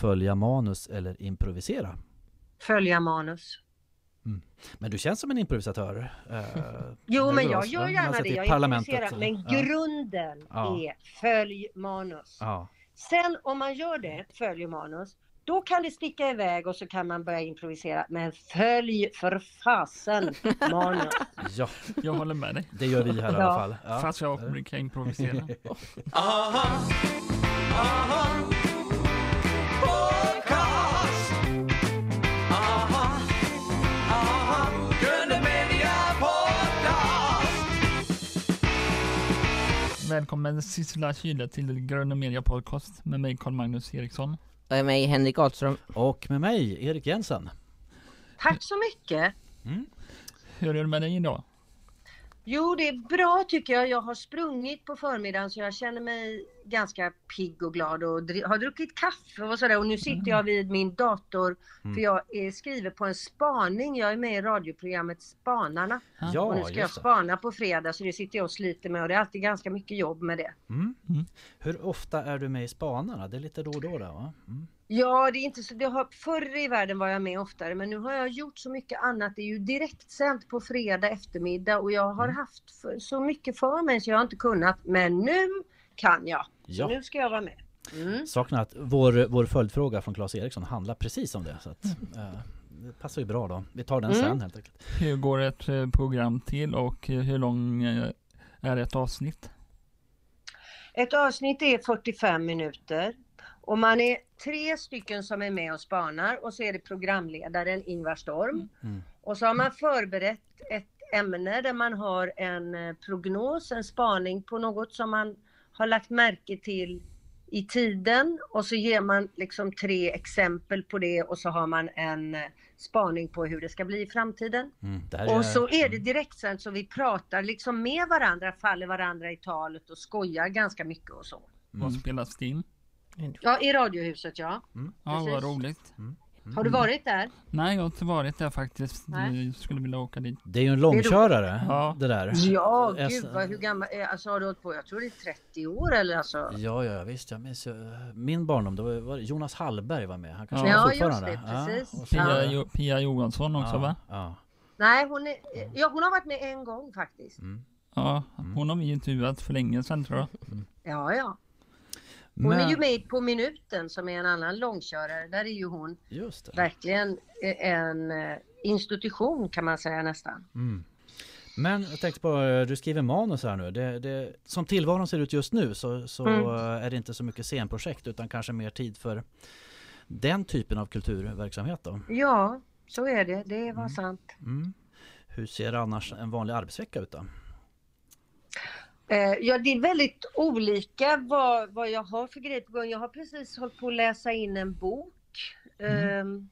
följa manus eller improvisera? Följa manus. Men du känns som en improvisatör. eh, Jo, men jag gör gärna det. Jag improviserar. Men ja. grunden Ja. är följ manus. Ja, Sen om man gör det, följer manus, då kan det sticka iväg och så kan man börja improvisera. Men följ för fasen manus. ja, Jag håller med dig. det gör vi här i alla Ja. fall. Ja. Fast jag brukar improvisera. Välkommen Sissela Kyle till Gröna Media Podcast med mig Carl-Magnus Eriksson. Och är mig Henrik Ahlström. Och med mig, Erik Jensen. Tack så mycket. Hur är det med dig idag? Jo, det är bra tycker jag. Jag har sprungit på förmiddagen så jag känner mig ganska pigg och glad och dri- har druckit kaffe och sådär. Och nu sitter jag vid min dator för jag eh, skriver på en spaning. Jag är med i radioprogrammet Spanarna. och nu Ja, ska jag spana på fredag så det sitter jag och sliter med och det är alltid ganska mycket jobb med det. Mm. Hur ofta är du med i Spanarna? Det är lite då och då där va? Mm. Ja, det är inte så. Det har, förr i världen var jag med oftare, men nu har jag gjort så mycket annat. Det är ju direktsänt på fredag eftermiddag och jag har haft för, så mycket för mig så jag har inte kunnat. Men nu kan jag. Ja. Så nu ska jag vara med. Mm. Saknar att vår, vår följdfråga från Claes Eriksson handlar precis om det. Så att, eh, det passar ju bra då. Vi tar den Mm. sen helt enkelt. Hur går ett eh, program till och hur lång eh, är ett avsnitt? Ett avsnitt är 45 minuter och man är tre stycken som är med och spanar och så är det programledaren Ingvar Storm. Mm. Och så har man förberett ett ämne där man har en eh, prognos, en spaning på något som man har lagt märke till i tiden och så ger man liksom tre exempel på det och så har man en eh, spaning på hur det ska bli i framtiden. Mm. Är, Och så är det direktsänt så vi pratar liksom med varandra, faller varandra i talet och skojar ganska mycket och så. Vad spelas det in? Ja, i Radiohuset ja. Ja, vad roligt. Har du varit där? Nej, jag har inte varit där faktiskt. Nej. Jag skulle vilja åka dit. det är ju en långkörare Ja. det där. Ja, gud vad, hur gammal, eh, alltså har du hållit på, jag tror det är 30 år eller alltså. Ja, ja, ja, visst. Jag minns ju, min barndom, då var det Jonas Hallberg var med. Han kanske Ja. är Ja, just fortfarande. det, precis. så- Pia, Ja. jo, Pia Johansson också ja, va? Ja. Nej, hon, är, ja, hon har varit med en gång faktiskt. Mm. Ja, hon har vi intervjuat för länge sedan tror jag. Ja, ja. Hon Men, är ju med på Minuten som är en annan långkörare. Där är ju hon verkligen eh, en eh, institution kan man säga nästan. Mm. Men jag tänkte på, eh, du skriver manus här nu. Det, det, som tillvaron ser ut just nu så, så Mm. är det inte så mycket scenprojekt utan kanske mer tid för den typen av kulturverksamhet då. Ja, så är det. Det var sant. Mm. Hur ser annars en vanlig arbetsvecka ut då? Eh, ja, det är väldigt olika vad, vad jag har för grejer på gång. Jag har precis hållit på att läsa in en bok. Mm.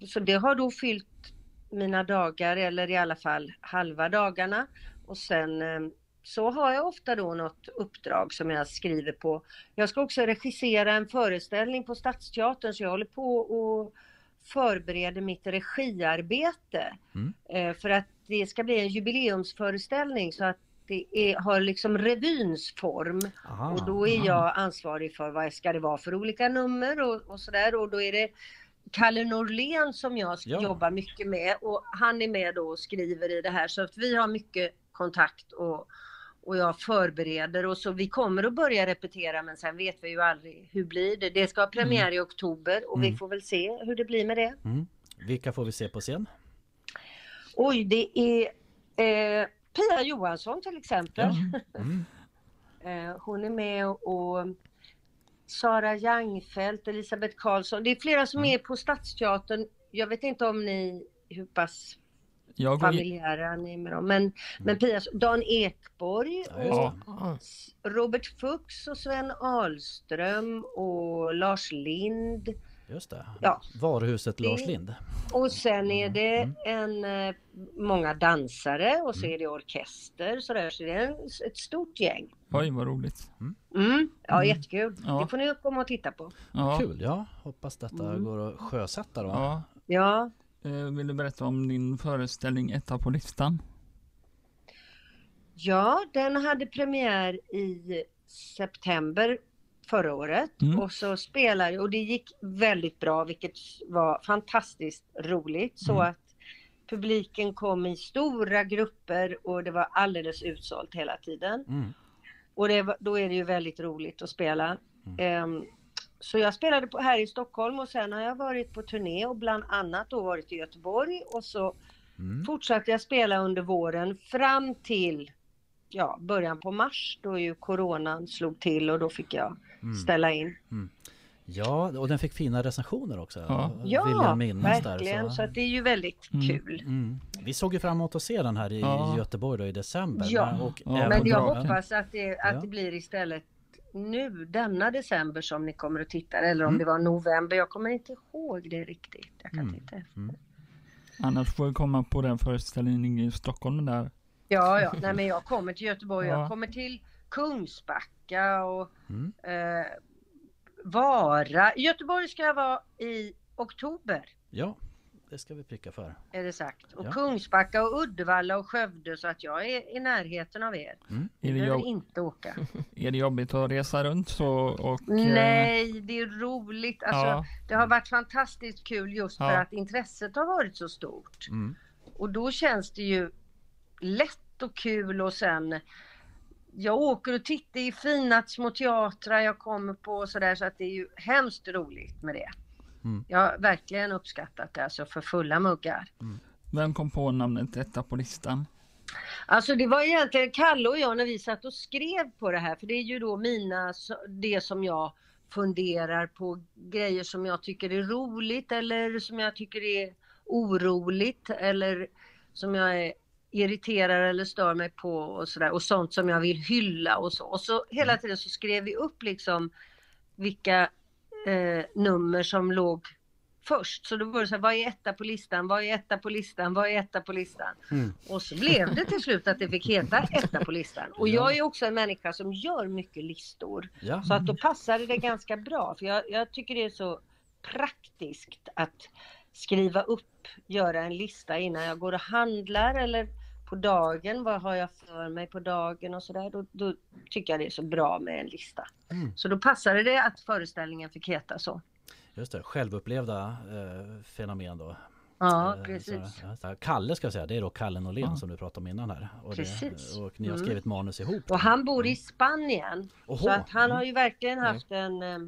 Eh, så det har då fyllt mina dagar, eller i alla fall halva dagarna. Och sen eh, så har jag ofta då något uppdrag som jag skriver på. Jag ska också regissera en föreställning på Stadsteatern så jag håller på och förbereder mitt regiarbete. Mm. Eh, för att det ska bli en jubileumsföreställning så att det är, har liksom revyns form. Aha, Och då är jag ansvarig för vad ska det vara för olika nummer och, och sådär. Och då är det Kalle Norlén som jag Ja. jobbar mycket med och han är med då och skriver i det här så att vi har mycket kontakt och, och jag förbereder och så vi kommer att börja repetera men sen vet vi ju aldrig hur blir det. Det ska ha premiär i oktober och Mm. vi får väl se hur det blir med det. Mm. Vilka får vi se på scen? Oj, det är eh, Pia Johansson till exempel. Mm. Eh, hon är med och Sara Jangfelt, Elisabeth Karlsson. Det är flera som är på Stadsteatern. Jag vet inte om ni hur pass Jag familjära ni är med dem. Men, men Pia, Dan Ekborg Ja, och. Robert Fuchs och Sven Ahlström och Lars Lind. Just det. Ja. Varuhuset Lars Lind. Och sen är det Mm. en, eh, många dansare och så är det orkester. Så, det är en, ett stort gäng. oj vad roligt. Mm, ja, jättekul. Ja. Det får ni komma och titta på. Ja, Kul, ja. Hoppas detta Mm. går att sjösätta då. ja. Ja, Eh, Vill du berätta om din föreställning Etta på listan? ja den hade premiär i september förra året Mm. och så spelade och det gick väldigt bra vilket var fantastiskt roligt så Mm. att publiken kom i stora grupper och det var alldeles utsålt hela tiden. Mm. Och det, då är det ju väldigt roligt att spela. Ehm, så jag spelade på, här i Stockholm och sen har jag varit på turné och bland annat då varit i Göteborg och så Mm. fortsatte jag spela under våren fram till ja, början på mars då ju coronan slog till och då fick jag Mm. ställa in. Ja, och den fick fina recensioner också. Ja. vill Ja, jag minnas där, verkligen. Så att det är ju väldigt Mm. kul. Mm. Vi såg ju fram emot att se den här i Ja. Göteborg då i december. Ja. Men, och Ja, Men jag draken. hoppas att det, att Ja. det blir istället nu denna december som ni kommer att titta eller om Mm. det var november. Jag kommer inte ihåg det riktigt. Jag kan Mm. titta. Annars får vi komma på den föreställningen i Stockholm där. Ja, ja. Nej, men jag kommer till Göteborg. Ja. Jag kommer till Kungsbacka och Mm. eh, Vara. I Göteborg ska jag vara i oktober. Ja, det ska vi pricka för. Är det sagt. Och Ja. Kungsbacka och Uddevalla och Skövde så att jag är i närheten av er. Mm. Är det, jobb- inte åka. är det jobbigt att resa runt så och... eh, Nej, det är roligt. Alltså, Ja, Det har varit fantastiskt kul just för Ja. att intresset har varit så stort. Mm. Och då känns det ju lätt och kul och sen jag åker och tittar i fina små teatrar jag kommer på och sådär så att det är ju hemskt roligt med det. Mm. Jag har verkligen uppskattat det alltså för fulla muggar. vem kom på namnet Etta på listan? Alltså det var egentligen Kalle och jag när vi satt och skrev på det här för det är ju då mina, det som jag funderar på grejer som jag tycker är roligt eller som jag tycker är oroligt eller som jag är irriterar eller stör mig på och sådär och sånt som jag vill hylla och så. Och så hela tiden så skrev vi upp liksom vilka eh, nummer som låg först. Så då var det så här, vad är etta på listan, vad är etta på listan, vad är etta på listan? Mm. Och så blev det till slut att det fick heta etta på listan. Och jag är också en människa som gör mycket listor. Ja. Så att då passade det ganska bra. För jag, jag tycker det är så praktiskt att skriva upp, göra en lista innan jag går och handlar eller på dagen. Vad har jag för mig på dagen och sådär. Då, då tycker jag det är så bra med en lista. Mm. Så då passade det att föreställningen fick heta så. Just det, självupplevda eh, fenomen då. Ja, Eh, precis. Kalle ska jag säga, det är då Kalle Norlén Ja. som du pratade om innan här. Och, Precis. Det, och ni har Mm. skrivit manus ihop. Och han bor i Spanien. Oho. Så att han Mm. har ju verkligen haft en, eh,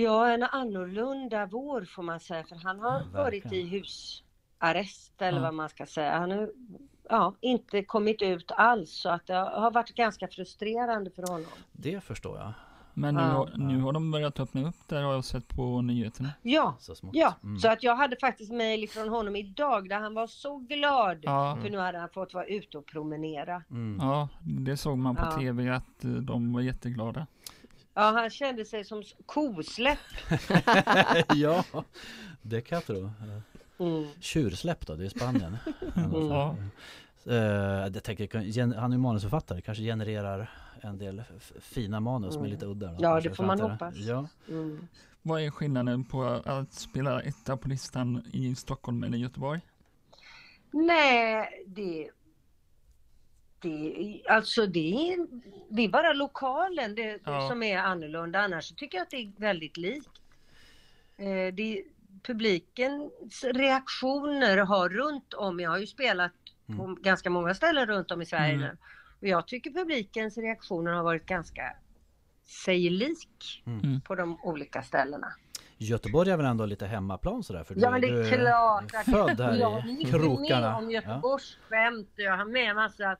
ja en annorlunda vår får man säga. För han har Ja, varit i husarrest eller Ja. vad man ska säga. Han har ja, inte kommit ut alls så att det har varit ganska frustrerande för honom. Det förstår jag. Men nu, Ja. har, nu har de börjat öppna upp där har jag sett på nyheterna. Ja, Så smått. ja. Mm. så att jag hade faktiskt mejl från honom idag där han var så glad. Ja, För nu hade han fått vara ute och promenera. Mm. ja det såg man på Ja. tv att eh, de var jätteglada. Ja, han kände sig som kosläpp. ja, det kan jag tro. Mm. Tjursläpp då, det är Spanien. Mm. Ja. Eh, jag tänker, han är ju manusförfattare, kanske genererar en del fina manus med Mm. lite udda. då, Ja, kanske det får man hoppas. Ja. Mm. Vad är skillnaden på att spela etta på listan i Stockholm eller Göteborg? Nej, det... det alltså det är, det är bara lokalen det, Ja. som är annorlunda. Annars så tycker jag att det är väldigt likt. Eh, det, publikens reaktioner har runt om, jag har ju spelat på ganska många ställen runt om i Sverige Mm. nu. Och jag tycker publikens reaktioner har varit ganska sig lik Mm. Mm. på de olika ställena. Göteborg är väl ändå lite hemmaplan sådär? För Ja men det du är klart att född här jag är i mycket med krokarna. om Ja. Göteborgsskämt och jag har med massa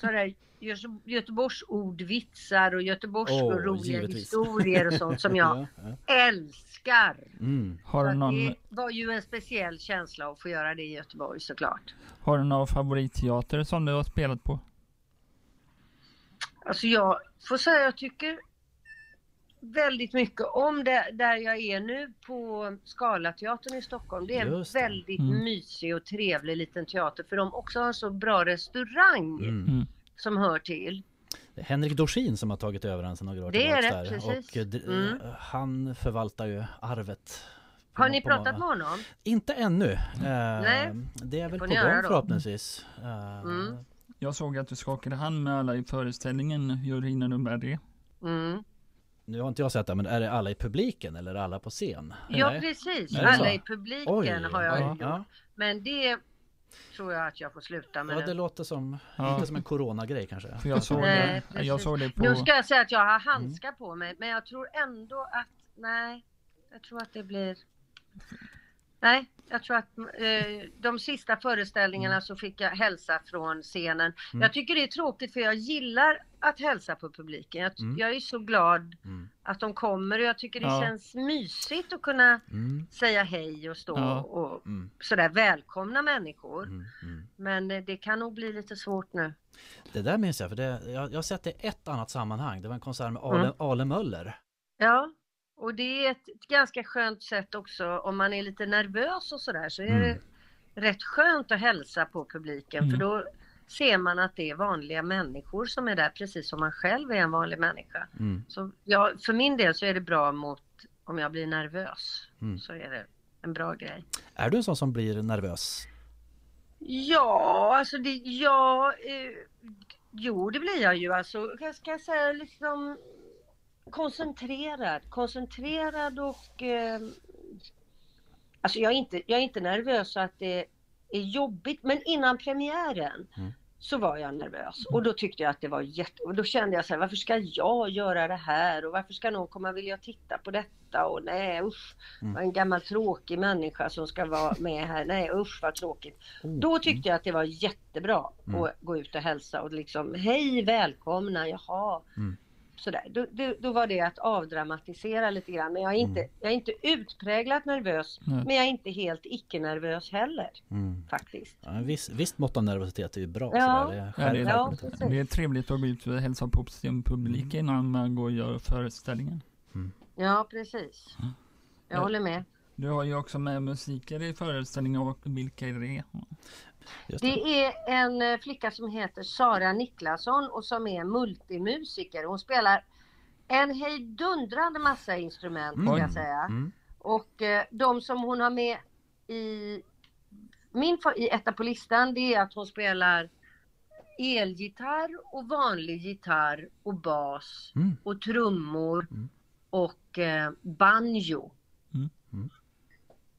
sådär Göte- Göteborgsordvitsar och Göteborgs Åh, roliga givetvis. historier och sånt som jag Ja, ja. älskar. Mm. Har du någon, Det var ju en speciell känsla att få göra det i Göteborg såklart. har du någon favoritteater som du har spelat på? Alltså jag får säga jag tycker väldigt mycket om det där jag är nu på Scalateatern i Stockholm. Det är en det. väldigt Mm. mysig och trevlig liten teater för de också har en så bra restaurang Mm. Mm. som hör till. Det är Henrik Dorsin som har tagit över den sedan några år Det är tillbaks det, där. precis. Och eh, Mm. han förvaltar ju arvet. Har ni pratat med honom? Inte ännu. Eh, Nej. Det är väl på gång förhoppningsvis. Eh, Mm. Jag såg att du skakade hand med alla i föreställningen. Hur hinner du med det? Mm. Nu har inte jag sett det, men är det alla i publiken eller alla på scen? Ja Nej. precis, alla i publiken Oj, har jag ja, gjort. ja. Men det tror jag att jag får sluta med Ja, det låter som, Ja. lite som en coronagrej kanske. För jag såg Nej, det, jag såg det på... Nu ska jag säga att jag har handskar på mig, men jag tror ändå att, nej, jag tror att det blir Nej, jag tror att eh, de sista föreställningarna så fick jag hälsa från scenen. Mm. Jag tycker det är tråkigt för jag gillar att hälsa på publiken. Jag, Mm. jag är så glad Mm. att de kommer och jag tycker det Ja. känns mysigt att kunna Mm. säga hej och stå Ja. och Mm. sådär välkomna människor. Mm. Mm. Men eh, det kan nog bli lite svårt nu. Det där minns jag, för det, jag, jag har sett det i ett annat sammanhang. Det var en konsert med Ale, Mm. Ale Möller. Ja, och det är ett, ett ganska skönt sätt också om man är lite nervös och sådär så är Mm. det rätt skönt att hälsa på publiken för Mm. då ser man att det är vanliga människor som är där precis som man själv är en vanlig människa. Mm. Så ja, för min del så är det bra mot om jag blir nervös Mm. så är det en bra grej. Är du en sån som blir nervös? Ja, alltså det, ja, eh, jo det blir jag ju alltså. Jag ska säga liksom koncentrerad, koncentrad och eh, alltså jag är, inte, jag är inte nervös så att det är jobbigt, men innan premiären Mm. så var jag nervös och då tyckte jag att det var jätte... Och då kände jag så här, varför ska jag göra det här och varför ska någon komma och vilja titta på detta och nej usch, Mm. en gammal tråkig människa som ska vara med här, nej usch vad tråkigt. Oh. Då tyckte jag att det var jättebra Mm. att gå ut och hälsa och liksom hej välkomna, jaha. Mm. Sådär. Då, då, då var det att avdramatisera lite grann. Men jag är inte, Mm. jag är inte utpräglat nervös. Nej. Men jag är inte helt icke-nervös heller Mm. faktiskt. Ja, en viss, visst mått av nervositet är ju bra. Ja. Sådär. Det är Ja, det, Ja, det, det är trevligt att gå ut och hälsa på sin publik Mm. innan man går och gör föreställningen. Ja precis. Jag Ja. håller med. Du har ju också med musiker i föreställningen och vilka är det? Det. Det är en eh, flicka som heter Sara Niklasson och som är multimusiker. Hon spelar en hejdundrande massa instrument Mm. Oj. jag säga. Mm. Och eh, de som hon har med i min i etta på listan det är att hon spelar elgitarr och vanlig gitarr och bas Mm. och trummor Mm. och eh, banjo. Mm. Mm.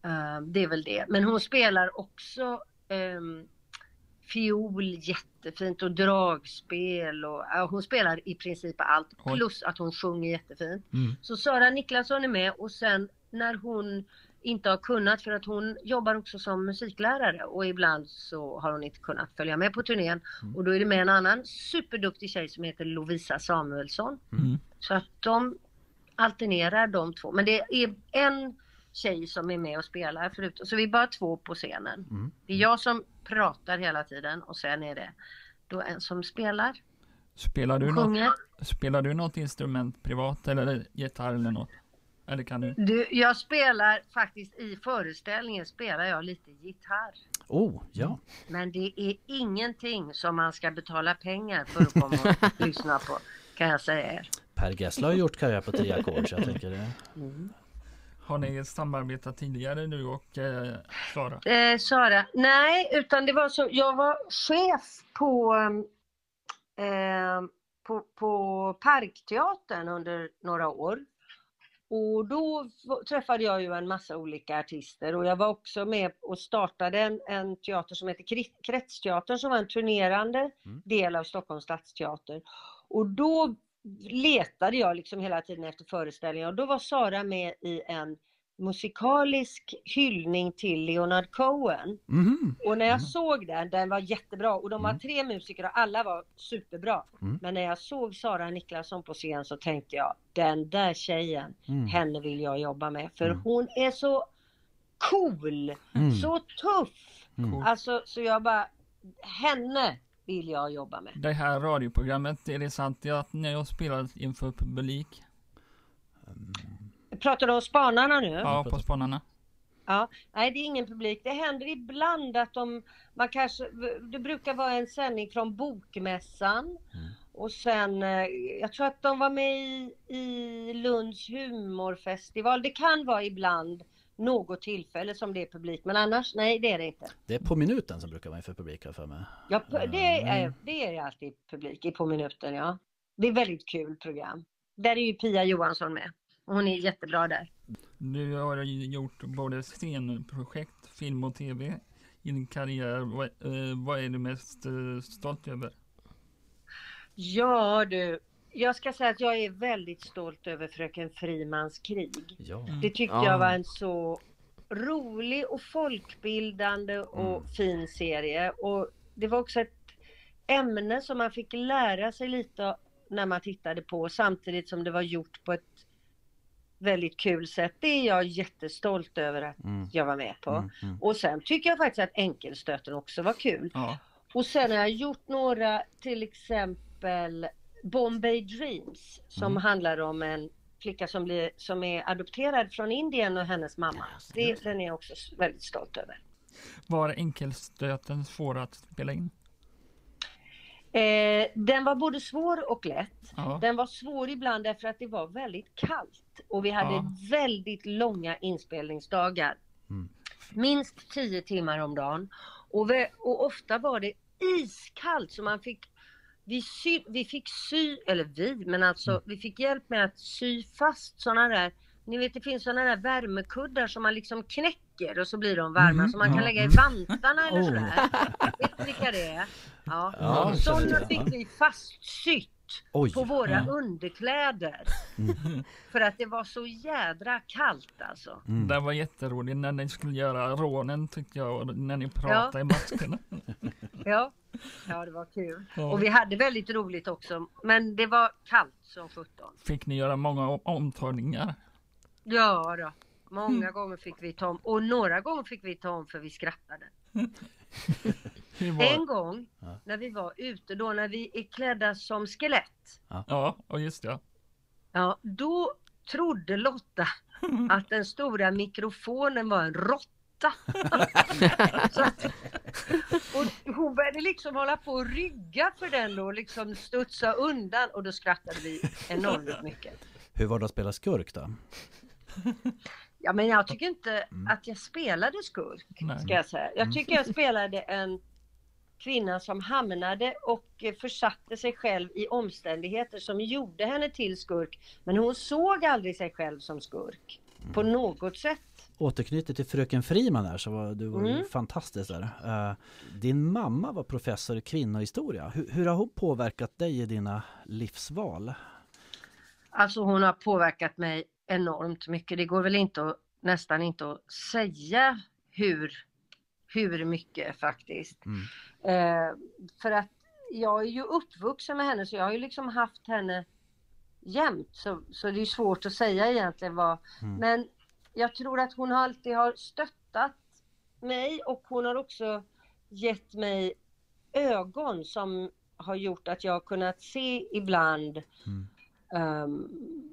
Eh, det är väl det. Men hon spelar också ehm, fiol jättefint och dragspel och ja, hon spelar i princip allt. Oj. Plus att hon sjunger jättefint. Mm. Så Sara Niklasson är med och sen när hon inte har kunnat för att hon jobbar också som musiklärare och ibland så har hon inte kunnat följa med på turnén Mm. och då är det med en annan superduktig tjej som heter Lovisa Samuelsson. Mm. Så att de alternerar de två. Men det är en tjej som är med och spelar förut. Så vi är bara två på scenen. Mm. Det är jag som pratar hela tiden och sen är det då en som spelar Spelar, du och något, sjunger. spelar du något instrument privat eller gitarr eller något? Eller kan du? Du, jag spelar faktiskt i föreställningen spelar jag lite gitarr. Oh, ja. Men det är ingenting som man ska betala pengar för att komma och lyssna på. Kan jag säga er. Per Gessle har gjort karriär på tre ackord så jag tänker det. Har ni samarbetat tidigare du och eh, Sara? Eh, Sara, nej utan det var så, jag var chef på, eh, på, på Parkteatern under några år. Och då träffade jag ju en massa olika artister och jag var också med och startade en, en teater som heter Kretsteatern som var en turnerande Mm. del av Stockholms stadsteater. Och då letade jag liksom hela tiden efter föreställningar och då var Sara med i en musikalisk hyllning till Leonard Cohen. Mhm. Och när jag Mm. såg den, den var jättebra och de var Mm. tre musiker och alla var superbra. Mm. Men när jag såg Sara Niklasson på scen så tänkte jag, den där tjejen, Mm. henne vill jag jobba med. För Mm. hon är så cool, Mm. så tuff. Mm. Alltså så jag bara, henne vill jag jobba med. Det här radioprogrammet, är det sant att ni har spelat inför publik? Pratar du om Spanarna nu? Ja, på Spanarna. Ja, nej det är ingen publik. Det händer ibland att de, man kanske, det brukar vara en sändning från Bokmässan Mm. och sen, eh, jag tror att de var med i, i Lunds humorfestival. Det kan vara ibland något tillfälle som det är publik, men annars, nej det är det inte. Det är på minuten som brukar vara inför publik jag för mig. Ja, det är, Mm. det är alltid publik i På minuten, ja. Det är väldigt kul program. Där är ju Pia Johansson med. Och hon är jättebra där. Du har gjort både scenprojekt, film och tv i din karriär. Vad, eh, vad är du mest eh, stolt över? Ja du, jag ska säga att jag är väldigt stolt över Fröken Frimans krig. Ja. Det tyckte Ja. jag var en så rolig och folkbildande och Mm. fin serie. Och det var också ett ämne som man fick lära sig lite när man tittade på samtidigt som det var gjort på ett väldigt kul sätt. Det är jag jättestolt över att Mm. jag var med på. Mm, mm. Och sen tycker jag faktiskt att enkelstöten också var kul. Ja, Och sen har jag gjort några, till exempel Bombay Dreams, som Mm. handlar om en flicka som, blir, som är adopterad från Indien och hennes mamma. Det, den är jag också väldigt stolt över. var enkelstöten svår att spela in? Eh, den var både svår och lätt. Ja, Den var svår ibland därför att det var väldigt kallt och vi hade Ja. väldigt långa inspelningsdagar. Mm. Minst 10 timmar om dagen. Och, vi, och ofta var det iskallt så man fick vi, sy, vi fick sy, eller vi, men alltså Mm. vi fick hjälp med att sy fast sådana där, ni vet det finns sådana där värmekuddar som man liksom knäcker och så blir de varma Mhm, som man kan ja, lägga i mm. vantarna eller Oh. sådär. Vet ni vilka det är? Ja. Ja, Sådana fick vi fastsytt Oj. på våra Ja. underkläder. Mm. För att det var så jädra kallt alltså. Mm. det var jätteroligt när ni skulle göra rånen tyckte jag, när ni pratade i maskerna. Ja. Ja, det var kul. Ja. Och vi hade väldigt roligt också. Men det var kallt som sjutton. Fick ni göra många om- omtagningar? Ja då. Många gånger fick vi ta om. Och några gånger fick vi ta om för vi skrattade. Var... En gång Ja. när vi var ute då när vi är klädda som skelett. Ja, och just det. Ja, då trodde Lotta att den stora mikrofonen var en råtta. Så att, och hon började liksom hålla på och rygga för den och liksom studsa undan och då skrattade vi enormt mycket. Hur var det att spela skurk då? Ja men jag tycker inte Mm. att jag spelade skurk, Nej. ska jag säga. Jag tycker jag spelade en kvinna som hamnade och försatte sig själv i omständigheter som gjorde henne till skurk. Men hon såg aldrig sig själv som skurk. På något sätt. Återknyter till fröken Friman här så var du var ju Mm. fantastisk där. Eh, din mamma var professor i kvinnohistoria. Hur, hur har hon påverkat dig i dina livsval? Alltså hon har påverkat mig enormt mycket. Det går väl inte att, nästan inte att säga hur, hur mycket faktiskt. Mm. Eh, för att jag är ju uppvuxen med henne så jag har ju liksom haft henne jämt. Så, så det är svårt att säga egentligen vad. Mm. Men jag tror att hon alltid har stöttat mig och hon har också gett mig ögon som har gjort att jag har kunnat se ibland Mm. um,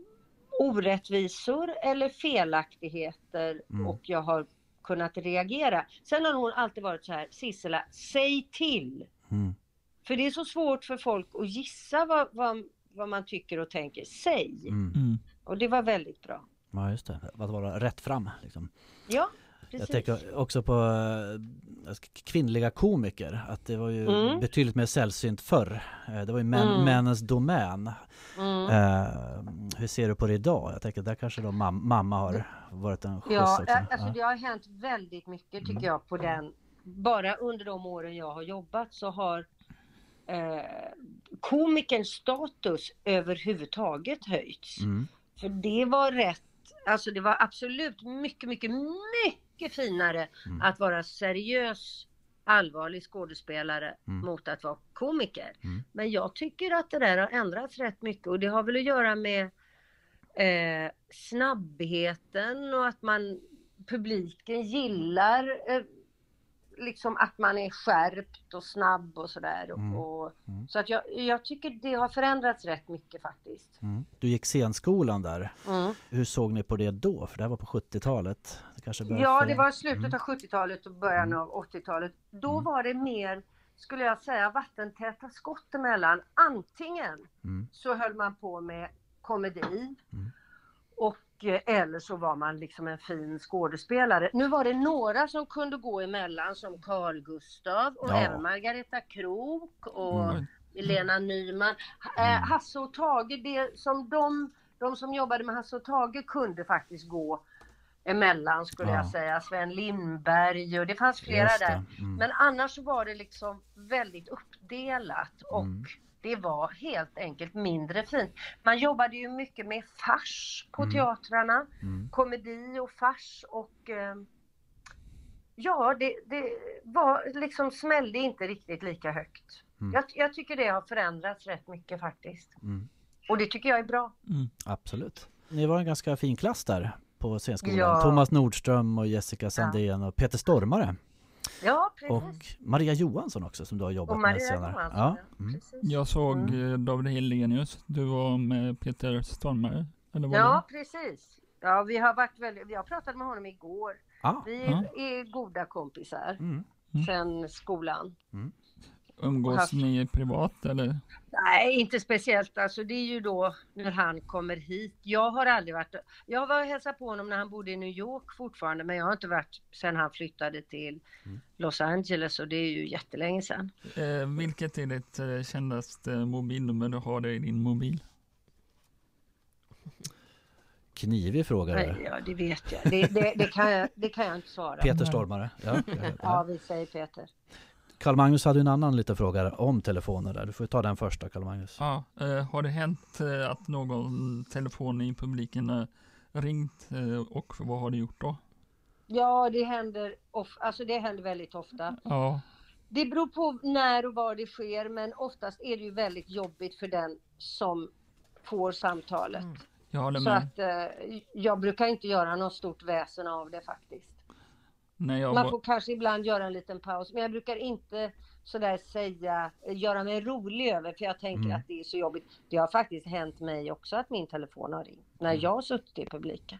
orättvisor eller felaktigheter Mm. och jag har kunnat reagera. Sen har hon alltid varit så här, Sissela, säg till! Mm. För det är så svårt för folk att gissa vad, vad, vad man tycker och tänker. Säg! Mm. Mm. Och det var väldigt bra. Ja just det, att vara rätt fram liksom. Ja, Jag precis. tänker också på eh, kvinnliga komiker, att det var ju Mm. betydligt mer sällsynt förr. Eh, Det var ju män, Mm. männens domän. Mm. Eh, hur ser du på det idag? Jag tänker där kanske då mam- mamma har varit en skjuts Ja, också. alltså Ja. det har hänt väldigt mycket tycker Mm. jag på den. Bara under de åren jag har jobbat så har eh, komikerns status överhuvudtaget höjts. Mm. För det var rätt, alltså det var absolut mycket, mycket, mycket finare Mm. att vara seriös, allvarlig skådespelare Mm. mot att vara komiker. Mm. Men jag tycker att det där har ändrats rätt mycket och det har väl att göra med eh, snabbheten och att man, publiken gillar eh, liksom att man är skärpt och snabb och sådär. Mm. Och, Mm. Så att jag, jag tycker det har förändrats rätt mycket faktiskt. Mm. Du gick scenskolan där. Mm. Hur såg ni på det då? För det här var på 70-talet. Det kanske började Ja, det var slutet Mm. av 70-talet och början Mm. av 80-talet. Då var det mer, skulle jag säga, vattentäta skott emellan. Antingen så höll man på med komedi och eller så var man liksom en fin skådespelare. Nu var det några som kunde gå emellan som Carl Gustav och Ja. även Margareta Krok och Mm. Lena Nyman. Eh, Hasse och Tage, det som de, de som jobbade med Hasse och Tage kunde faktiskt gå emellan skulle Ja. jag säga. Sven Lindberg och det fanns flera det. där. Mm. Men annars var det liksom väldigt uppdelat och Mm. Det var helt enkelt mindre fint. Man jobbade ju mycket med fars på Mm. teatrarna, Mm. komedi och fars och eh, ja, det, det var liksom smällde inte riktigt lika högt. Mm. Jag, jag tycker det har förändrats rätt mycket faktiskt. Mm. Och det tycker jag är bra. Mm. Absolut. Ni var en ganska fin klass där på scenskolan. Ja. Thomas Nordström och Jessica Sandén och Peter Stormare. Ja, precis. Och Maria Johansson också som du har jobbat med senare. Johansson, Ja. Mm. Precis. Jag såg Mm. eh, David Hellenius. Du var med Peter Stormare. Eller var Ja, precis. Ja, vi har varit väldigt, jag pratade med honom igår. Ah. Vi Ja. är goda kompisar Mm. Mm. sen skolan. det? Umgås haft- ni privat eller? Nej, inte speciellt. Alltså det är ju då när han kommer hit. Jag har aldrig varit... Jag var och hälsade på honom när han bodde i New York fortfarande, men jag har inte varit sen han flyttade till Mm. Los Angeles och det är ju jättelänge sedan. Eh, vilket är ditt eh, kändaste mobilnummer du har i din mobil? Knivig fråga Nej. Ja, det vet jag. Det, det, det, kan jag. det kan jag inte svara. Peter Stormare. Ja. Ja, Ja. vi säger Peter. Karl Magnus hade en annan liten fråga om telefoner där. Du får ta den första Karl Magnus. Ja, eh, har det hänt eh, att någon telefon i publiken har ringt eh, och vad har du gjort då? Ja, det händer, of, alltså det händer väldigt ofta. Ja, Det beror på när och var det sker, men oftast är det ju väldigt jobbigt för den som får samtalet. jag håller Så med. att eh, jag brukar inte göra något stort väsen av det faktiskt. Man var, får kanske ibland göra en liten paus, men jag brukar inte sådär säga, göra mig rolig över, för jag tänker Mm. att det är så jobbigt. Det har faktiskt hänt mig också att min telefon har ringt, när Mm. jag har suttit i publiken.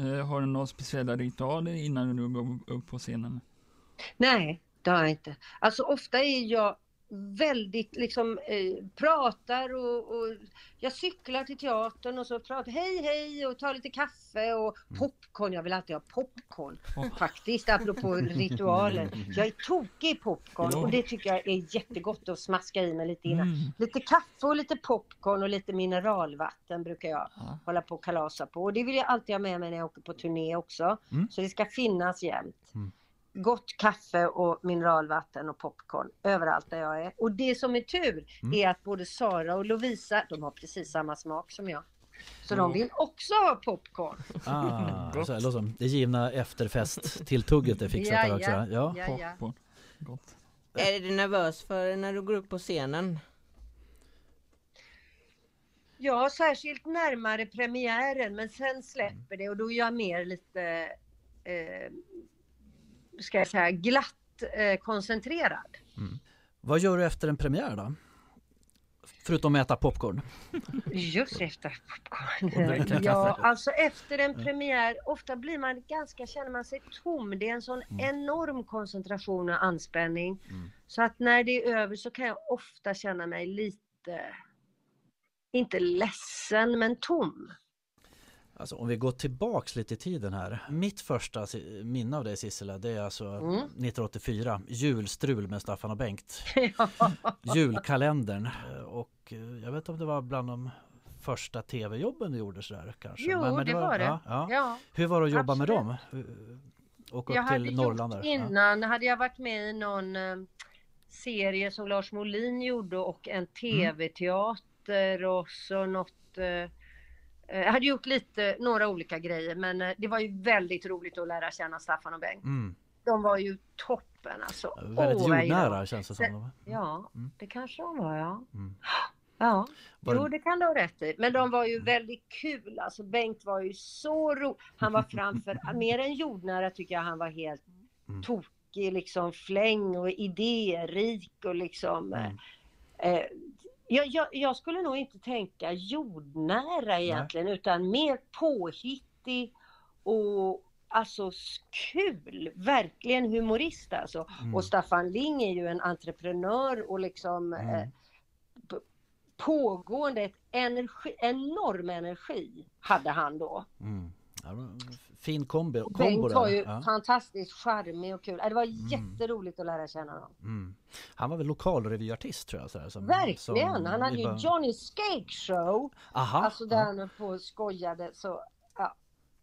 eh, har du några speciella ritualer innan du går upp på scenen? Nej, det har jag inte. Alltså ofta är jag väldigt liksom eh, pratar och, och jag cyklar till teatern och så pratar hej hej och tar lite kaffe och popcorn. Jag vill alltid ha popcorn Oh. faktiskt apropå ritualer. Jag är tokig i popcorn och det tycker jag är jättegott att smaska i mig lite innan. Mm. Lite kaffe och lite popcorn och lite mineralvatten brukar jag Ja. hålla på och kalasa på. Och det vill jag alltid ha med mig när jag åker på turné också. Mm. Så det ska finnas jämt. Mm. Gott kaffe och mineralvatten och popcorn överallt där jag är. Och det som är tur Mm. är att både Sara och Lovisa, de har precis samma smak som jag. Så Ja. de vill också ha popcorn. Ah, Gott. så, här, det givna efterfest-tilltugget är fixat där också. Ja. ja, ja. Popcorn. Gott. Är du nervös för när du går upp på scenen? Ja, särskilt närmare premiären, men sen släpper det och då är jag mer lite, eh, ska jag säga, glatt eh, koncentrerad. Vad gör du efter en premiär då? Förutom att äta popcorn. Just efter popcorn. Ja, alltså efter en premiär, ofta blir man ganska, känner man sig tom. Det är en sån enorm koncentration och anspänning. Mm. Så att när det är över så kan jag ofta känna mig lite, inte ledsen, men tom. Alltså om vi går tillbaks lite i tiden här. Mitt första minne av dig Sissela, det är alltså Mm. 1984. Julstrul med Staffan och Bengt. Julkalendern. Och eh, jag vet inte om det var bland de första tv-jobben du gjorde sådär kanske. Jo, det var det. Ja, ja. ja. Hur var det att jobba med Absolut. dem? Eh, Åka upp till gjort Norrland. Ja. innan, hade jag varit med i någon eh, serie som Lars Molin gjorde och en tv-teater och så något jag hade gjort lite, några olika grejer men eh, det var ju väldigt roligt att lära känna Staffan och Bengt. Mm. De var ju toppen alltså. Väldigt gillar jordnära känns det som. Ja, Mm. det kanske de var ja. Mm. Ja, Var jo det- kan du ha rätt i. Men de var ju väldigt kul. Alltså Bengt var ju så rolig. Han var framför, mer än jordnära tycker jag han var helt Mm. tokig, liksom fläng och idérik och liksom. Mm. Eh, eh, jag, jag, jag skulle nog inte tänka jordnära egentligen utan mer påhittig och alltså kul, verkligen humorist alltså. Mm. Och Staffan Ling är ju en entreprenör och liksom Mm. eh, pågående, energi, enorm energi hade han då. Mm. Ja, fin kombi, Och kombo Bengt var ju Ja. fantastiskt charmig och kul. Ja, Det var jätteroligt att lära känna honom. Mm. Han var väl lokalrevyartist tror jag. Så här, som, Verkligen! som han hade ju bara- Johnny Skate Show. Aha, Alltså där ja. han på och skojade så, ja.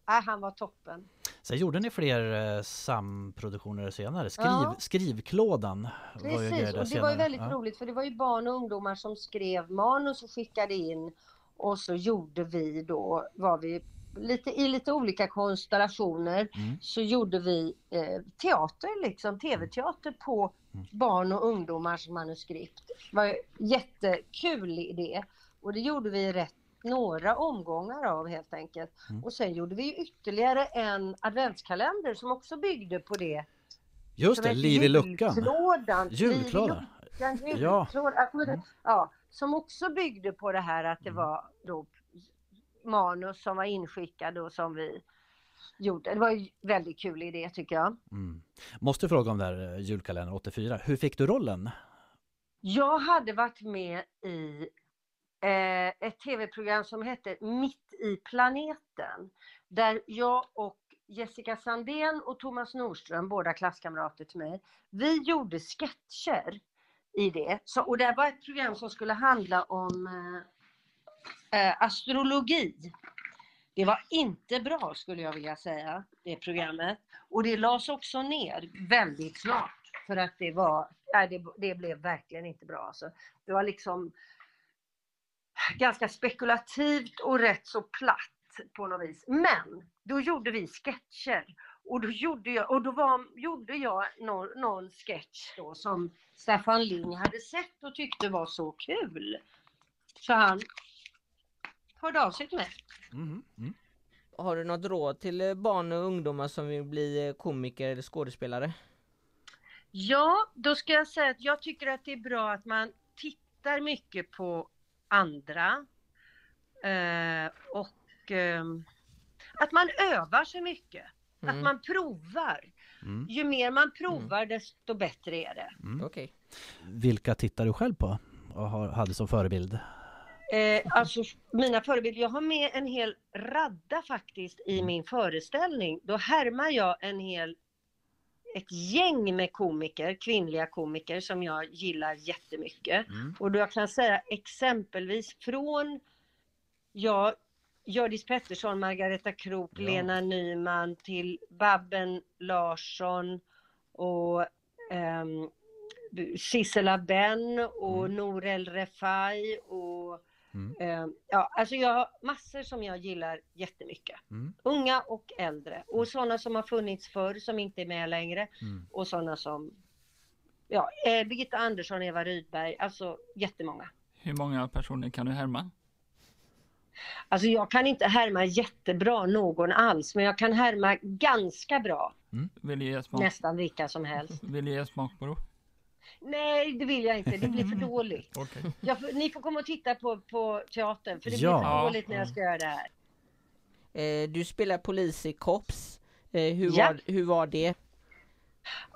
Nej, han var toppen. Sen gjorde ni fler eh, samproduktioner senare. Skriv, Ja. Skrivklådan var ju Precis, och det senare. var ju väldigt ja. roligt för det var ju barn och ungdomar som skrev manus och skickade in och så gjorde vi då, var vi lite, i lite olika konstellationer Mm. så gjorde vi eh, teater, liksom tv-teater på Mm. barn och ungdomars manuskript. Det var en jättekul idé och det gjorde vi rätt några omgångar av helt enkelt. Mm. Och sen gjorde vi ytterligare en adventskalender som också byggde på det. Just det, Liv i luckan. Julklådan. Julklådan. Ja. inte- ja. Som också byggde på det här att det Mm. var då manus som var inskickade och som vi gjorde. Det var ju väldigt kul idé tycker jag. Mm. Måste fråga om det här eh, julkalendern 84. Hur fick du rollen? Jag hade varit med i eh, ett tv-program som hette Mitt i planeten. Där jag och Jessica Sandén och Thomas Nordström, båda klasskamrater till mig, vi gjorde sketcher i det. Så, och det var ett program som skulle handla om eh, eh, astrologi. Det var inte bra skulle jag vilja säga, det programmet. Och det lades också ner väldigt snart. För att det var, nej, det, det blev verkligen inte bra. Alltså. Det var liksom ganska spekulativt och rätt så platt på något vis. Men då gjorde vi sketcher. Och då gjorde jag, och då var, gjorde jag någon, någon sketch då som Staffan Ling hade sett och tyckte var så kul. Så han hörde av sig till mig. Mhm, Mm. Har du något råd till eh, barn och ungdomar som vill bli eh, komiker eller skådespelare? Ja, då ska jag säga att jag tycker att det är bra att man tittar mycket på andra. Eh, och eh, att man övar sig mycket. Att Mm. man provar. Mm. Ju mer man provar desto bättre är det. Mm. Okej. Vilka tittar du själv på och har, hade som förebild? Eh, alltså mina förebilder, jag har med en hel radda faktiskt i min föreställning. Då härmar jag en hel, ett gäng med komiker, kvinnliga komiker som jag gillar jättemycket. Mm. Och då jag kan säga exempelvis från ja, Hjördis Pettersson, Margareta Krook, Ja. Lena Nyman till Babben Larsson och ehm, Sissela Benn och Mm. Norel Refai och Mm. ehm, ja, alltså jag har massor som jag gillar jättemycket. Mm. Unga och äldre och sådana som har funnits förr som inte är med längre Mm. och sådana som ja, eh, Birgitta Andersson, Eva Rydberg, alltså jättemånga. Hur många personer kan du härma? Alltså jag kan inte härma jättebra någon alls, men jag kan härma ganska bra, Vill ge, smak, nästan vilka som helst. vill du ge smakprov? Nej, det vill jag inte, det blir för dåligt. Okej. Jag, ni får komma och titta på, på teatern, för det Ja. blir för dåligt när jag ska göra det här. Eh, du spelar polis i Kops. Eh, hur, Ja. var, hur var det?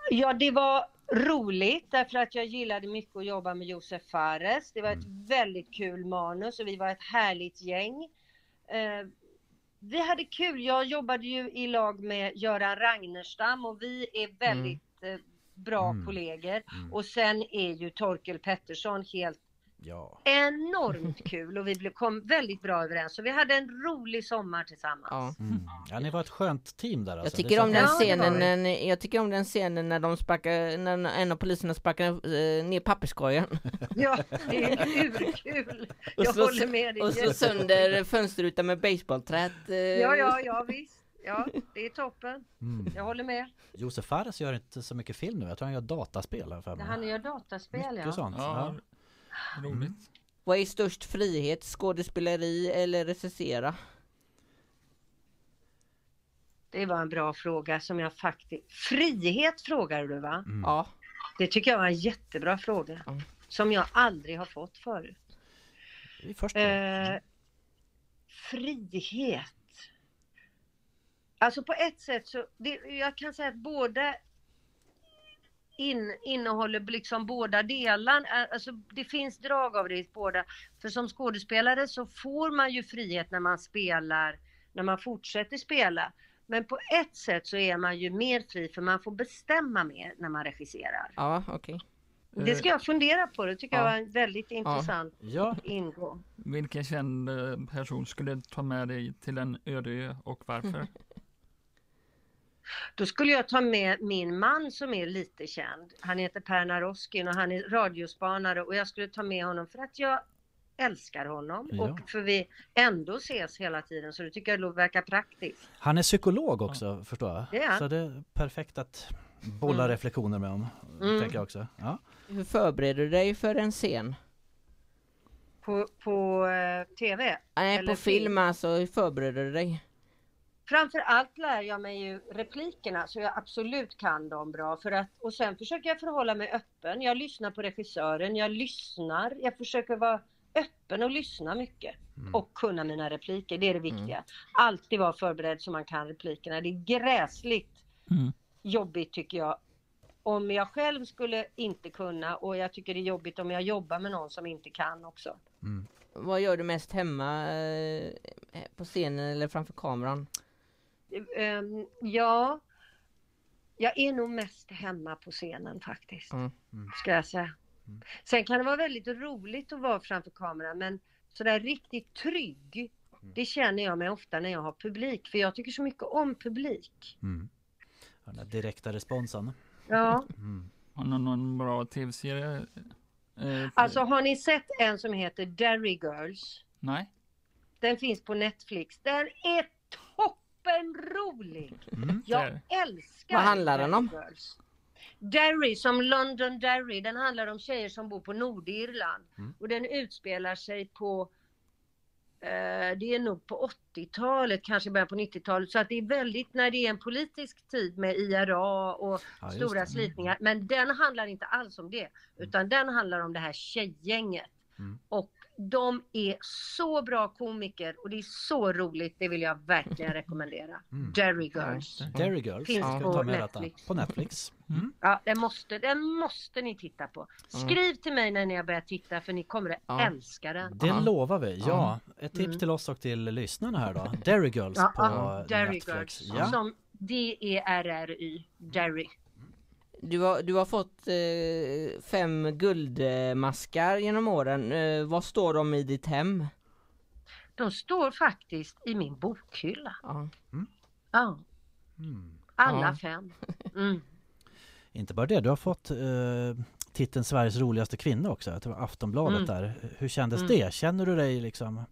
Ja, det var roligt därför att jag gillade mycket att jobba med Josef Fares. Det var ett väldigt kul manus och vi var ett härligt gäng. Eh, vi hade kul. Jag jobbade ju i lag med Göran Ragnerstam och vi är väldigt eh, bra Mm. kollegor. Mm. Och sen är ju Torkel Pettersson helt Ja. enormt kul och vi blev, kom väldigt bra överens. Så vi hade en rolig sommar tillsammans. Ja. Mm. ja, ni var ett skönt team där Jag alltså. tycker Det om den scenen, när, jag tycker om den scenen när de sparkar, när en av poliserna sparkar eh, ner papperskorgen Ja, det är urkul. Och Jag så- håller med dig. och så sönder fönsterrutan med basebollträt. Eh, Ja, ja, ja visst. Ja, det är toppen. Mm. Jag håller med. Josef Fares gör inte så mycket film nu. Jag tror han gör dataspel här för mig. Han gör dataspel Mycket ja. sånt. Ja, Ja. roligt. Vad är störst frihet? Skådespeleri eller recensera? Det var en bra fråga som jag faktiskt... Frihet frågar du va? Mm. Ja. Det tycker jag var en jättebra fråga. Ja. Som jag aldrig har fått förut. Vi är först Eh, frihet. Alltså på ett sätt så, det, jag kan säga att båda in, innehåller liksom båda delarna. Alltså det finns drag av det i båda. För som skådespelare så får man ju frihet när man spelar, när man fortsätter spela. Men på ett sätt så är man ju mer fri för man får bestämma mer när man regisserar. Ja, okej. Det ska jag fundera på, det tycker Ja. jag var en väldigt intressant Ja, ingång. Vilken känd eh, person skulle ta med dig till en öde ö och varför? Då skulle jag ta med min man som är lite känd. Han heter Per Naroskin och han är radiospanare och jag skulle ta med honom för att jag älskar honom Ja. och för vi ändå ses hela tiden så det tycker jag verkar praktiskt. han är psykolog också förstår jag. Det är han. Så det är perfekt att bolla Mm. reflektioner med om. Mm. Tänker jag också. Ja. Hur förbereder du dig för en scen? På, på eh, TV. Nej, Eller på film film. alltså, hur förbereder du dig? Framför allt lär jag mig ju replikerna så jag absolut kan dem bra. För att, och sen försöker jag förhålla mig öppen. Jag lyssnar på regissören, jag lyssnar. Jag försöker vara öppen och lyssna mycket. Mm. Och kunna mina repliker, det är det viktiga. Alltid vara förberedd så man kan replikerna. Det är gräsligt Mm. jobbigt tycker jag. Om jag själv skulle inte kunna och jag tycker det är jobbigt om jag jobbar med någon som inte kan också. Mm. Vad gör du mest hemma? Eh, på scenen eller framför kameran? Ehm, ja, jag är nog mest hemma på scenen faktiskt. Mm. Mm. Ska jag säga. Mm. Sen kan det vara väldigt roligt att vara framför kameran men sådär riktigt trygg det känner jag mig ofta när jag har publik för jag tycker så mycket om publik. Mm. Den där direkta responsen. Ja, Mm. Har du någon bra tv-serie? Eh, alltså har ni sett en som heter Derry Girls? Nej? Den finns på Netflix. Den är toppenrolig! Mm. Jag älskar Vad handlar den om? Girls. Derry, som London Derry, den handlar om tjejer som bor på Nordirland. Mm. Och den utspelar sig på, eh, det är nog på 80-talet, kanske början på 90-talet. Så att det är väldigt, när det är en politisk tid med IRA och Ja, stora det. slitningar. Men den handlar inte alls om det. Utan den handlar om det här tjejgänget. Mm. Och de är så bra komiker och det är så roligt. Det vill jag verkligen rekommendera. Mm. Derry Girls. Derry Girls. Finns vi på ta med detta. Netflix. På Netflix. Mm. Ja, den måste, den måste ni titta på. Skriv till mig när ni har börjat titta för ni kommer att Ja. älska den. Det Ja. lovar vi. Ja, ett tips Mm. till oss och till lyssnna här då. Derry Girls Ja, på ja, Derry Netflix. Girls. Ja. Som D-E-R-R-Y. Derry. Du har, du har fått eh, fem guldmaskar genom åren. Eh, vad står de i ditt hem? De står faktiskt i min bokhylla. Ja. Ja, Mm. alla Ja. fem. Mm. Inte bara det, du har fått eh, titeln Sveriges roligaste kvinna också. Det var Aftonbladet Mm. där. Hur kändes Mm. det? Känner du dig liksom...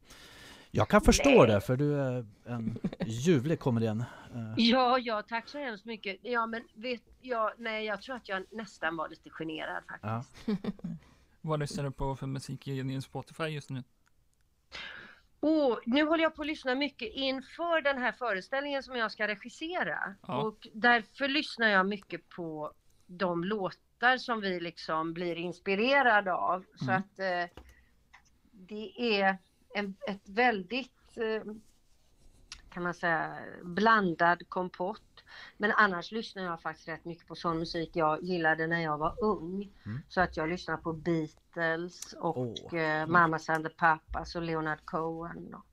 Jag kan förstå Nej. det för du är en ljuvlig komedian. Eh, Ja, ja, tack så hemskt mycket. Ja, men vet jag, nej, jag tror att jag nästan var lite generad faktiskt. ja. Vad lyssnar du på för musik i din Spotify just nu? Och nu håller jag på att lyssna mycket inför den här föreställningen som jag ska regissera. Ja. Och därför lyssnar jag mycket på de låtar som vi liksom blir inspirerade av. Så Mm. att eh, det är en, ett väldigt, eh, kan man säga, blandad kompott. Men annars lyssnar jag faktiskt rätt mycket på sån musik jag gillade när jag var ung. Mm. Så att jag lyssnar på Beatles och Åh. eh, Mamas and the Papas och Leonard Cohen. Och,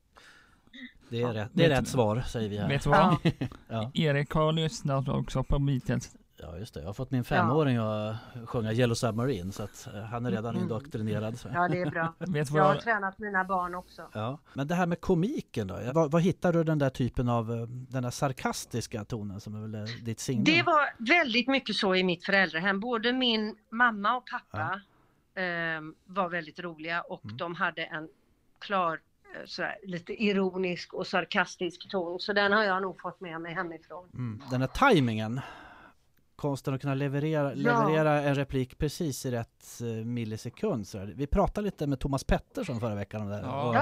Det är, rätt, det är rätt svar säger vi här. Vet du vad? Ja. Erik har lyssnat också på Beatles. Ja, just det. Jag har fått min femåring att sjunga Yellow Submarine så att eh, han är redan Mm. indoktrinerad. Så. ja, det är bra. Jag har vad? tränat mina barn också. Ja. Men det här med komiken då? Var, var hittar du den där typen av, eh, den där sarkastiska tonen som är väl eh, ditt signum? Det var väldigt mycket så i mitt föräldrahem. Både min mamma och pappa ehm, var väldigt roliga och Mm. de hade en klar eh, sådär, lite ironisk och sarkastisk ton. Så den har jag nog fått med mig hemifrån. Mm. Den här tajmingen Konsten att kunna leverera, Ja. leverera en replik precis i rätt eh, millisekund. Så. Vi pratade lite med Thomas Pettersson förra veckan om det. här. Ja. Och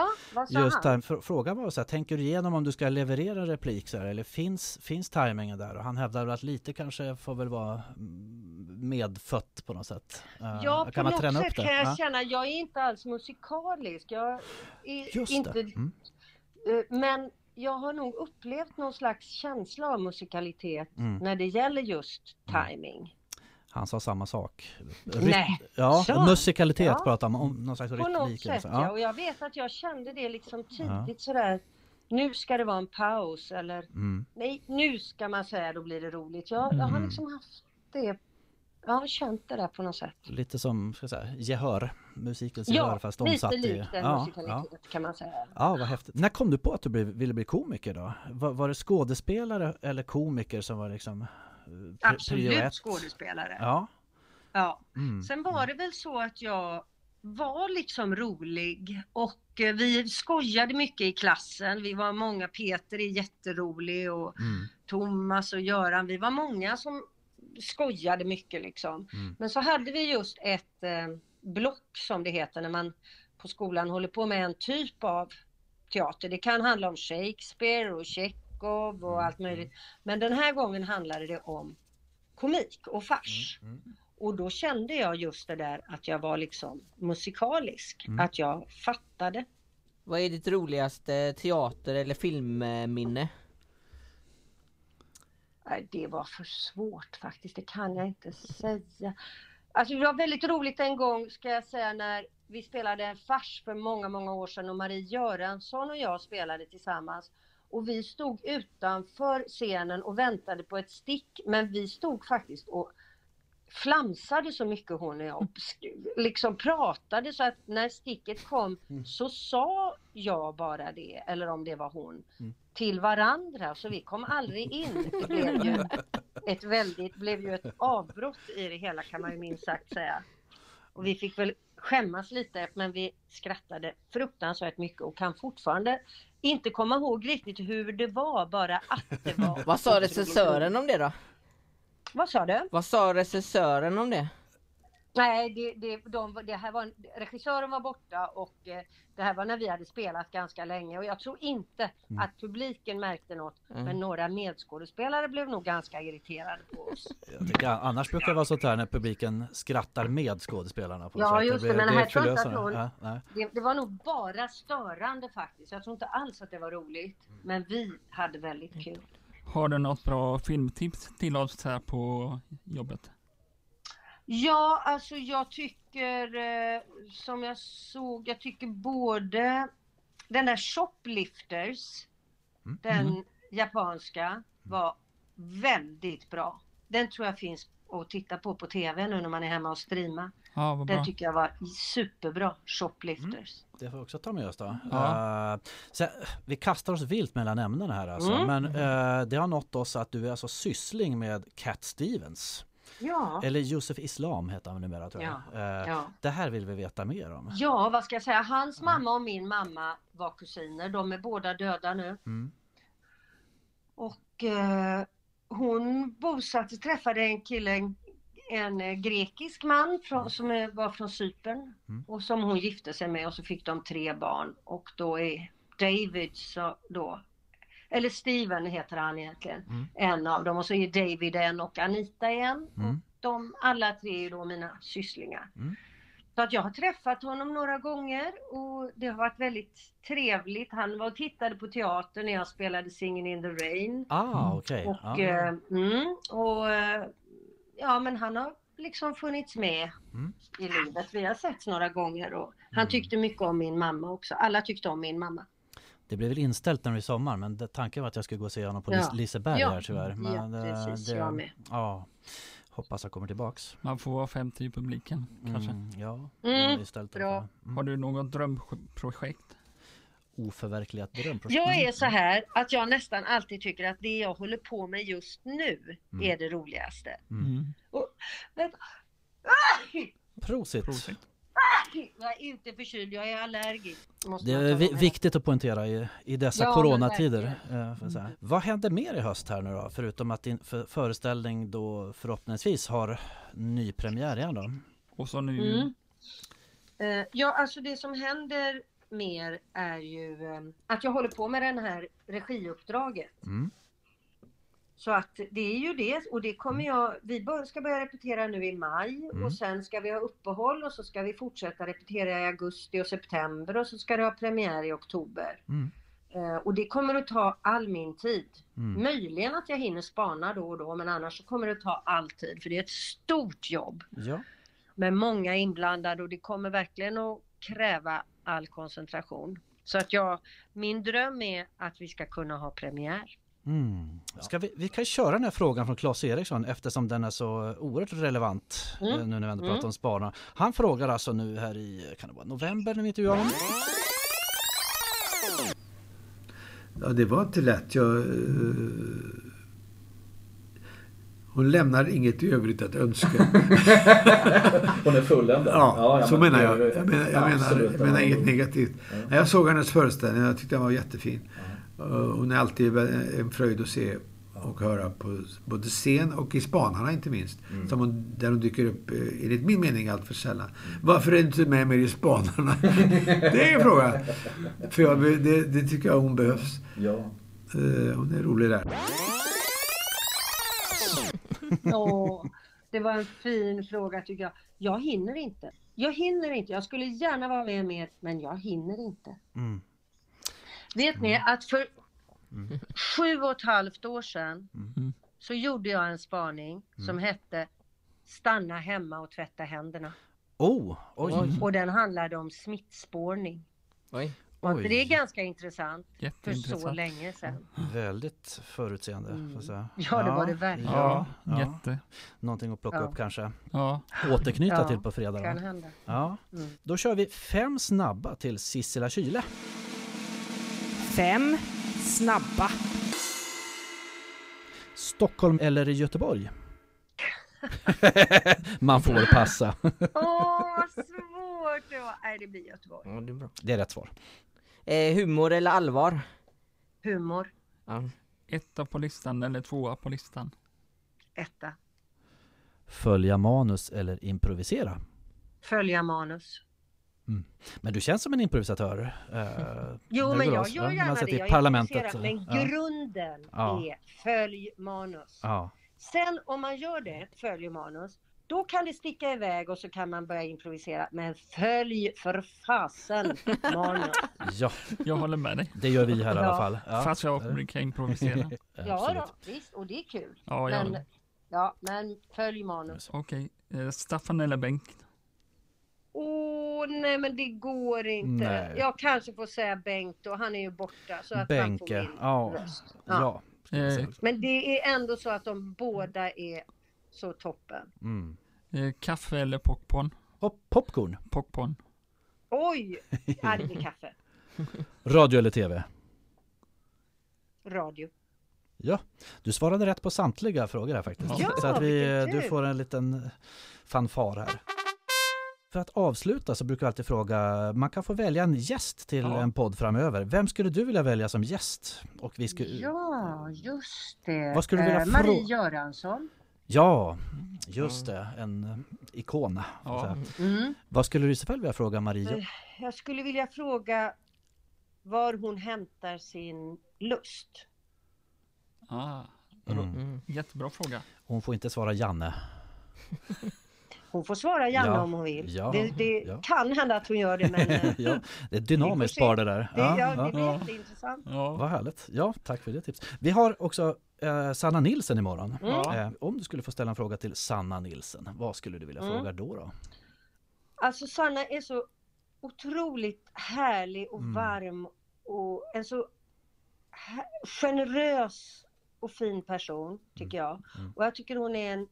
Ja, Just han? där, frågan var så här, tänker du igenom om du ska leverera en replik så här, eller finns, finns tajmingen där? Och han hävdar att lite kanske får väl vara mm, medfött på något sätt. Ja, på kan man något sätt kan jag Ja. känna, jag är inte alls musikalisk. Jag är Just inte, det. Mm. eh, Men jag har nog upplevt någon slags känsla av musikalitet Mm. när det gäller just Mm. timing. Han sa samma sak. Nej, Ja, han? musikalitet Ja. pratar man om, någon slags På något sätt så. ja. Ja. Och jag vet att jag kände det liksom tidigt Ja. sådär. Nu ska det vara en paus eller Mm. nej, nu ska man säga då blir det roligt. Jag, jag har Mm. liksom haft det. Jag har känt det där på något sätt. Lite som ska jag säga, gehör, musikens Ja, fast lite omsatt i... likt en Ja, ja. musikalitet kan man säga. ja, vad häftigt. När kom du på att du blev, ville bli komiker då? Var, var det skådespelare eller komiker som var liksom eh, Absolut skådespelare. Ja. Ja. Mm. Sen var det väl så att jag var liksom rolig och eh, vi skojade mycket i klassen. Vi var många, Peter är jätterolig och Mm. Thomas och Göran, vi var många som skojade mycket liksom. Mm. Men så hade vi just ett eh, block som det heter när man på skolan håller på med en typ av teater. Det kan handla om Shakespeare och Tjechov och allt möjligt. Men den här gången handlade det om komik och fars. Mm. Och då kände jag just det där att jag var liksom musikalisk, Mm. att jag fattade. Vad är ditt roligaste teater eller filmminne? Nej, det var för svårt faktiskt, det kan jag inte säga. Alltså det var väldigt roligt en gång ska jag säga när vi spelade en fars för många, många år sedan och Marie Göransson och jag spelade tillsammans. Och vi stod utanför scenen och väntade på ett stick men vi stod faktiskt och flamsade så mycket hon och jag liksom pratade så att när sticket kom så sa jag bara det, eller om det var hon, Mm. till varandra så vi kom aldrig in. Det blev ju ett väldigt, blev ju ett avbrott i det hela kan man ju minst sagt säga. Och vi fick väl skämmas lite men vi skrattade fruktansvärt mycket och kan fortfarande inte komma ihåg riktigt hur det var, bara att det var. Vad sa roligt. om det då? Vad sa du? Vad sa regissören om det? Nej, det, det, de, det här var, regissören var borta och eh, det här var när vi hade spelat ganska länge och jag tror inte Mm. att publiken märkte något Mm. men några medskådespelare blev nog ganska irriterade på oss. Jag tycker, annars brukar det vara sånt här när publiken skrattar med skådespelarna. På Ja, sätt. just det, men här tror jag inte förlösande. att Ja, nej. Det, det var nog bara störande faktiskt. Jag tror inte alls att det var roligt. Men vi hade väldigt kul. Har du något bra filmtips till oss här på jobbet? Ja, alltså jag tycker eh, som jag såg, jag tycker både den där Shoplifters, Mm. den japanska, var väldigt bra. Den tror jag finns att titta på på TV nu när man är hemma och streama. Ja, Den tycker jag var superbra, Shoplifters. Det får vi också ta med oss då. Ja. Eh, så, vi kastar oss vilt mellan ämnena här alltså. Mm. Men eh, det har nått oss att du är alltså syssling med Cat Stevens. Ja. Eller Josef Islam heter han numera tror jag. Eh, ja. Det här vill vi veta mer om. Ja, vad ska jag säga? Hans mamma och min mamma var kusiner. De är båda döda nu. Mm. Och eh, hon bosatte, träffade en kille, en, eh, grekisk man från, som är, var från Cypern. Mm. Och som hon gifte sig med och så fick de tre barn. Och då är David så då, eller Steven heter han egentligen, Mm. en av dem. Och så är David en och Anita en. Mm. Och de alla tre är då mina sysslingar. Mm. Så att jag har träffat honom några gånger och det har varit väldigt trevligt. Han var och tittade på teater när jag spelade Singin' in the Rain. Ah, okej. Och, Ja. eh, mm, och eh, ja men han har liksom funnits med Mm. i livet. Vi har setts några gånger och han Mm. tyckte mycket om min mamma också. Alla tyckte om min mamma. Det blev väl inställt när det är sommar men det, tanken var att jag skulle gå och se honom på Ja. Lis- Liseberg Ja. här tyvärr. Men, Ja, precis, det, jag med. Ja, hoppas jag kommer tillbaks. Man får vara 50 i publiken kanske. Mm, ja, Mm, istället bra. Mm. Har du något drömprojekt? Oförverkligat drömprojekt. Jag är så här att jag nästan alltid tycker att det jag håller på med just nu Mm. är det roligaste. Mm. Vänta. Prosit! Prosit. Jag är inte förkyld, jag är allergisk. Måste Det är vi, viktigt att poängtera i, i dessa Ja, coronatider. eh, säga. Vad händer mer i höst här nu då? Förutom att din för, föreställning då förhoppningsvis har nypremiär igen då? Och så nu Mm. Eh, ja, alltså det som händer mer är ju eh, att jag håller på med den här regiuppdraget. Mm. Så att det är ju det och det kommer jag, vi ska börja repetera nu i maj Mm. och sen ska vi ha uppehåll och så ska vi fortsätta repetera i augusti och september och så ska det ha premiär i oktober. Mm. Eh, och det kommer att ta all min tid. Mm. Möjligen att jag hinner spana då och då, men annars så kommer det att ta all tid. För det är ett stort jobb Ja. med många inblandade och det kommer verkligen att kräva all koncentration. Så att jag, min dröm är att vi ska kunna ha premiär. Mm. Ska vi, vi kan köra den här frågan från Claes Eriksson eftersom den är så oerhört relevant Mm. eh, nu när vi ändå Mm. pratar om spararna. Han frågar alltså nu här i, kan det vara november när vi intervjuar honom? Ja, det var inte lätt. Jag, eh, hon lämnar inget i övrigt att önska. Hon är fulländad. Ja, så men menar jag. Jag menar, jag menar, jag menar inget negativt. Ja. Jag såg hennes föreställning och jag tyckte den var jättefin. Uh, Hon är alltid en fröjd att se och höra på både scen och i Spanarna inte minst. Mm. Som hon, där hon dyker upp, eh, enligt min mening, allt för sällan. Varför är du inte med mer i Spanarna? det är en fråga. För jag, det, det tycker jag hon behövs. Ja. Eh, Hon är rolig där. Åh, det var en fin fråga tycker jag. Jag hinner inte. Jag hinner inte. Jag skulle gärna vara med mer, men jag hinner inte. Mm. Vet ni att för sju och ett halvt år sedan Mm. så gjorde jag en spaning som hette Stanna hemma och tvätta händerna. Oh, oj. Och den handlade om smittspårning. Oj. Inte det oj. ganska intressant för så länge sedan? Väldigt förutseende. Mm. säga. Ja, det var det verkligen. Ja, ja. Jätte. Någonting att plocka Ja. upp kanske. Ja. Återknyta Ja, till på fredag. Kan Då. hända. Ja. Mm. Då kör vi fem snabba till Sissela Kyle. Fem snabba. Stockholm eller Göteborg? Man får passa. Åh, vad svårt det var. Nej, det blir Göteborg. Ja, det är bra. Det är rätt svar. Eh, humor eller allvar? Humor, Ja. Etta på listan eller tvåa på listan. etta. Följa manus eller improvisera? Följa manus. Men du känns som en improvisatör. Eh, Jo, men jag gör gärna sett det. i Jag parlamentet. improviserar. Men ja. grunden Ja. är följ manus. Ja. Sen om man gör det, följer manus, då kan det sticka iväg och så kan man börja improvisera. Men följ för fasen manus. ja, Jag håller med dig. det gör vi här i alla Ja. fall. Ja, Fast jag brukar improvisera. Ja då, visst. Och det är kul. Ja, Men, ja, men följ manus. Okej. Eh, Staffan eller Bengt? Åh, nej men det går inte. Nej. Jag kanske får säga Bengt och han är ju borta så att han får min Ja. röst. Ja. Ja. Eh, Men det är ändå så att de båda är så toppen. Mm. eh, kaffe eller popcorn? Pop popcorn. Popcorn. Oj! Ja, det blir kaffe. Radio eller TV? Radio. Ja, du svarade rätt på samtliga frågor här faktiskt. Ja, så att vi, du får en liten fanfar här. För att avsluta så brukar jag alltid fråga, man kan få välja en gäst till Ja. en podd framöver. Vem skulle du vilja välja som gäst? Och vi skulle, Ja, just det. Vad skulle du vilja Eh, Marie Göransson. Ja, just det, en ikon. Ja. Mm. Vad skulle du i så fall vilja fråga Marie? Eh, Jag skulle vilja fråga var hon hämtar sin lust. Ah, Mm. Mm. jättebra fråga. Hon får inte svara Janne. Hon får svara gärna Ja, om hon vill. ja, det det ja. kan hända att hon gör det men eh, ja, det är dynamiskt får se. par det där. det, ja, Ja, det blir ja. jätteintressant. Ja. Vad härligt. Ja, tack för det tipset. Vi har också eh, Sanna Nilsen imorgon. Ja. Eh, om du skulle få ställa en fråga till Sanna Nilsen, vad skulle du vilja Mm. fråga då? då? Alltså Sanna är så otroligt härlig och Mm. varm och en så generös och fin person tycker jag. Mm. Och jag tycker hon är en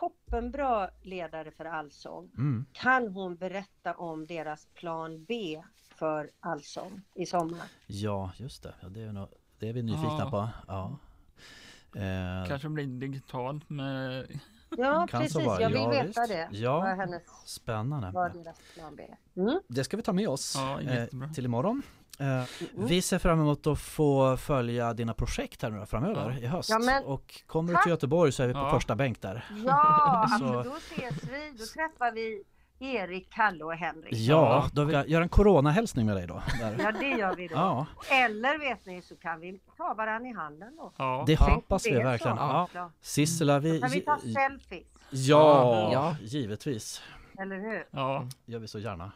toppenbra ledare för Allsång. Mm. Kan hon berätta om deras plan B för Allsång i sommar? Ja, just det. Ja, det, är nog, det är vi nyfikna Ja. på. Ja. Eh, Kanske blir digitalt med... Ja, Kan precis. Jag vill Ja, veta visst. det. Ja. Vad, hennes, Spännande. vad deras plan B är. Mm. Det ska vi ta med oss Ja, eh, till imorgon. Mm. vi ser fram emot att få följa dina projekt här nu då framöver Ja. i höst. Ja, men- Och kommer du till Göteborg så är vi på Ja. första bänk där. Ja, Så- alltså då ses vi. Då träffar vi Erik, Kalle och Henrik. Ja, då vill jag göra en coronahälsning med dig då. Där. Ja, det gör vi då. Ja, Eller vet ni så kan vi ta varandra i handen då. Ja. det Tänk hoppas vi verkligen. Ja. Ja. Sissela, vi... Kan vi ta selfies? Ja, Ja. givetvis. Eller hur? ja. gör vi så gärna.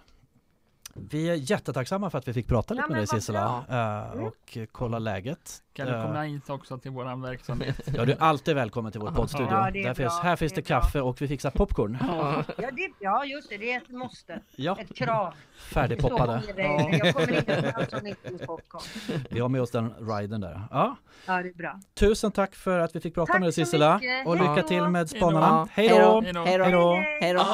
Vi är jättetacksamma för att vi fick prata lite Ja, med dig Sissela eh, Mm. och kolla läget. Kan du Eh, komma hit också till våran verksamhet? Ja, du är alltid välkommen till vår poddstudio. Ja, Där finns, här finns det det är bra. kaffe och vi fixar popcorn. Ja, det, ja just det, det är ett måste. Ja, Ett krav. färdigpoppade. Jag kommer inte att popcorn. Vi har med oss den riden där. Ja, Ja, det är bra. tusen tack för att vi fick prata Tack med dig Sissela. Och lycka till med spanarna. Hej då! Hej då. Hej då!